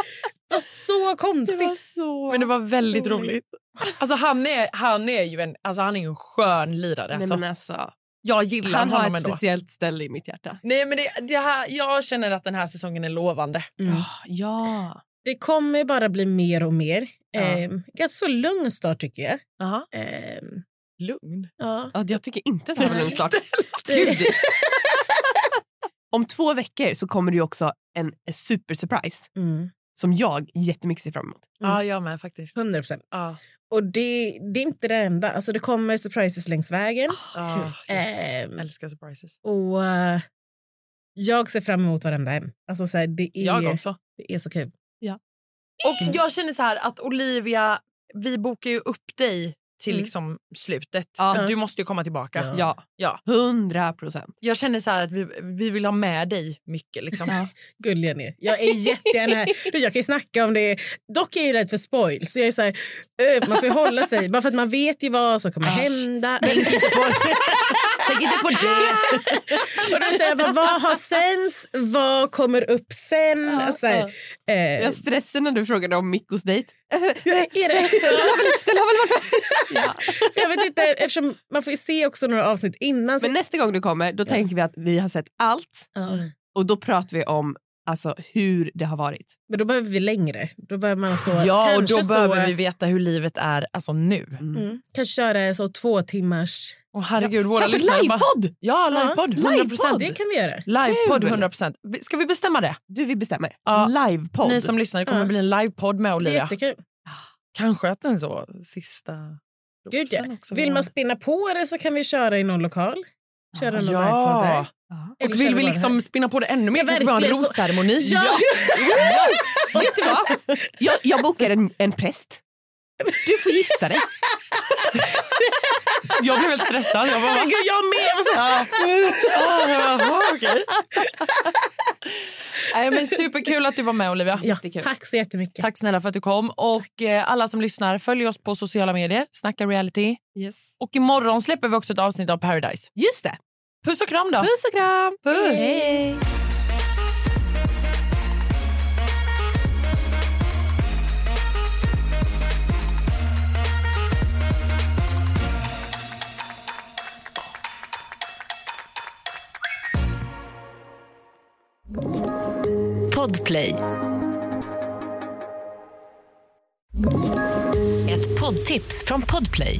Det var så konstigt. så... Men det var väldigt roligt. Alltså han är, han är ju en, alltså han är ju en skön lirare. Nej, Alltså. men alltså, Jag gillar han har honom ett ändå. speciellt ställe i mitt hjärta. Nej, men det, det här, jag känner att den här säsongen är lovande. Ah, ja. Det kommer bara bli mer och mer. Ja. Ehm, ganska så lugn start tycker jag. Aha. Ehm, Lugn. ja. Ja, jag tycker inte att det var en lugn start. Gud. Om två veckor så kommer det ju också en super surprise Mm. som jag jättemycket ser fram emot. Ja, jag med faktiskt. 100 procent. Ja. Och det, det är inte det enda. Alltså det kommer surprises längs vägen. Ja, yes. Ehm. Älskar surprises. Och eh, jag ser fram emot varenda en. Alltså så här, det, Jag är, också. det är så kul. Och jag känner så här att Olivia, vi bokar ju upp dig till Mm. liksom slutet. Ja. För du måste ju komma tillbaka. Ja. Ja, Ja. hundra procent. Jag känner så här att vi, vi vill ha med dig mycket. Liksom. Gulliga ni. Jag är jättegärna här. Du, Jag kan ju snacka om det. Dock är jag ju rädd för spoil. Så jag är så här, eh, man får ju hålla sig. Bara för att man vet ju vad som kommer hända. Tänk inte på det. Och då säger jag bara, vad har sänds? Vad kommer upp sen? så här, eh, Jag stressade när du frågade om Mikkos dejt. är det? Den har väl varit ja. För jag vet inte, eftersom man får ju se också några avsnitt innan. Så, Men nästa gång du kommer då tänker vi att vi har sett allt Ja. och då pratar vi om alltså, hur det har varit. Men då behöver vi längre. Då behöver man så, Ja, och då så, behöver vi veta hur livet är alltså nu. Mm, kanske köra så två timmars... Åh herregud, våra Kanske bara- livepodd! Ja, livepodd. 100 procent. Det kan vi göra. Livepodd Kul. 100 procent. Ska vi bestämma det? Du, vi bestämmer. Ja. Livepodd. Ni som lyssnar, det kommer Ja. bli en livepodd med Olivia. jättekul. Kanske att den så sista Gud, ja. Vill man spinna på det så kan vi köra i någon lokal. Köra någon Ja. Ja. Och vill vi bara liksom här. spinna på det ännu mer? Ja, Kanske vi har en verkligen rosceremoni? Ja. Vet du vad? Jag, jag bokar en, en präst. Du får gifta dig. Jag blev helt stressad. Jag bara? Gud, jag med! Jag var så- Ja. Åh, jag bara, "Jaha, okej." Nej, men superkul att du var med Olivia. Ja, tack så jättemycket. Tack snälla för att du kom. Och eh, alla som lyssnar, följ oss på sociala medier. Snacka reality. Yes. Och imorgon släpper vi också ett avsnitt av Paradise. Just det. Puss och kram då. Puss och kram. Puss. Hej. Podplay. Ett poddtips från Podplay.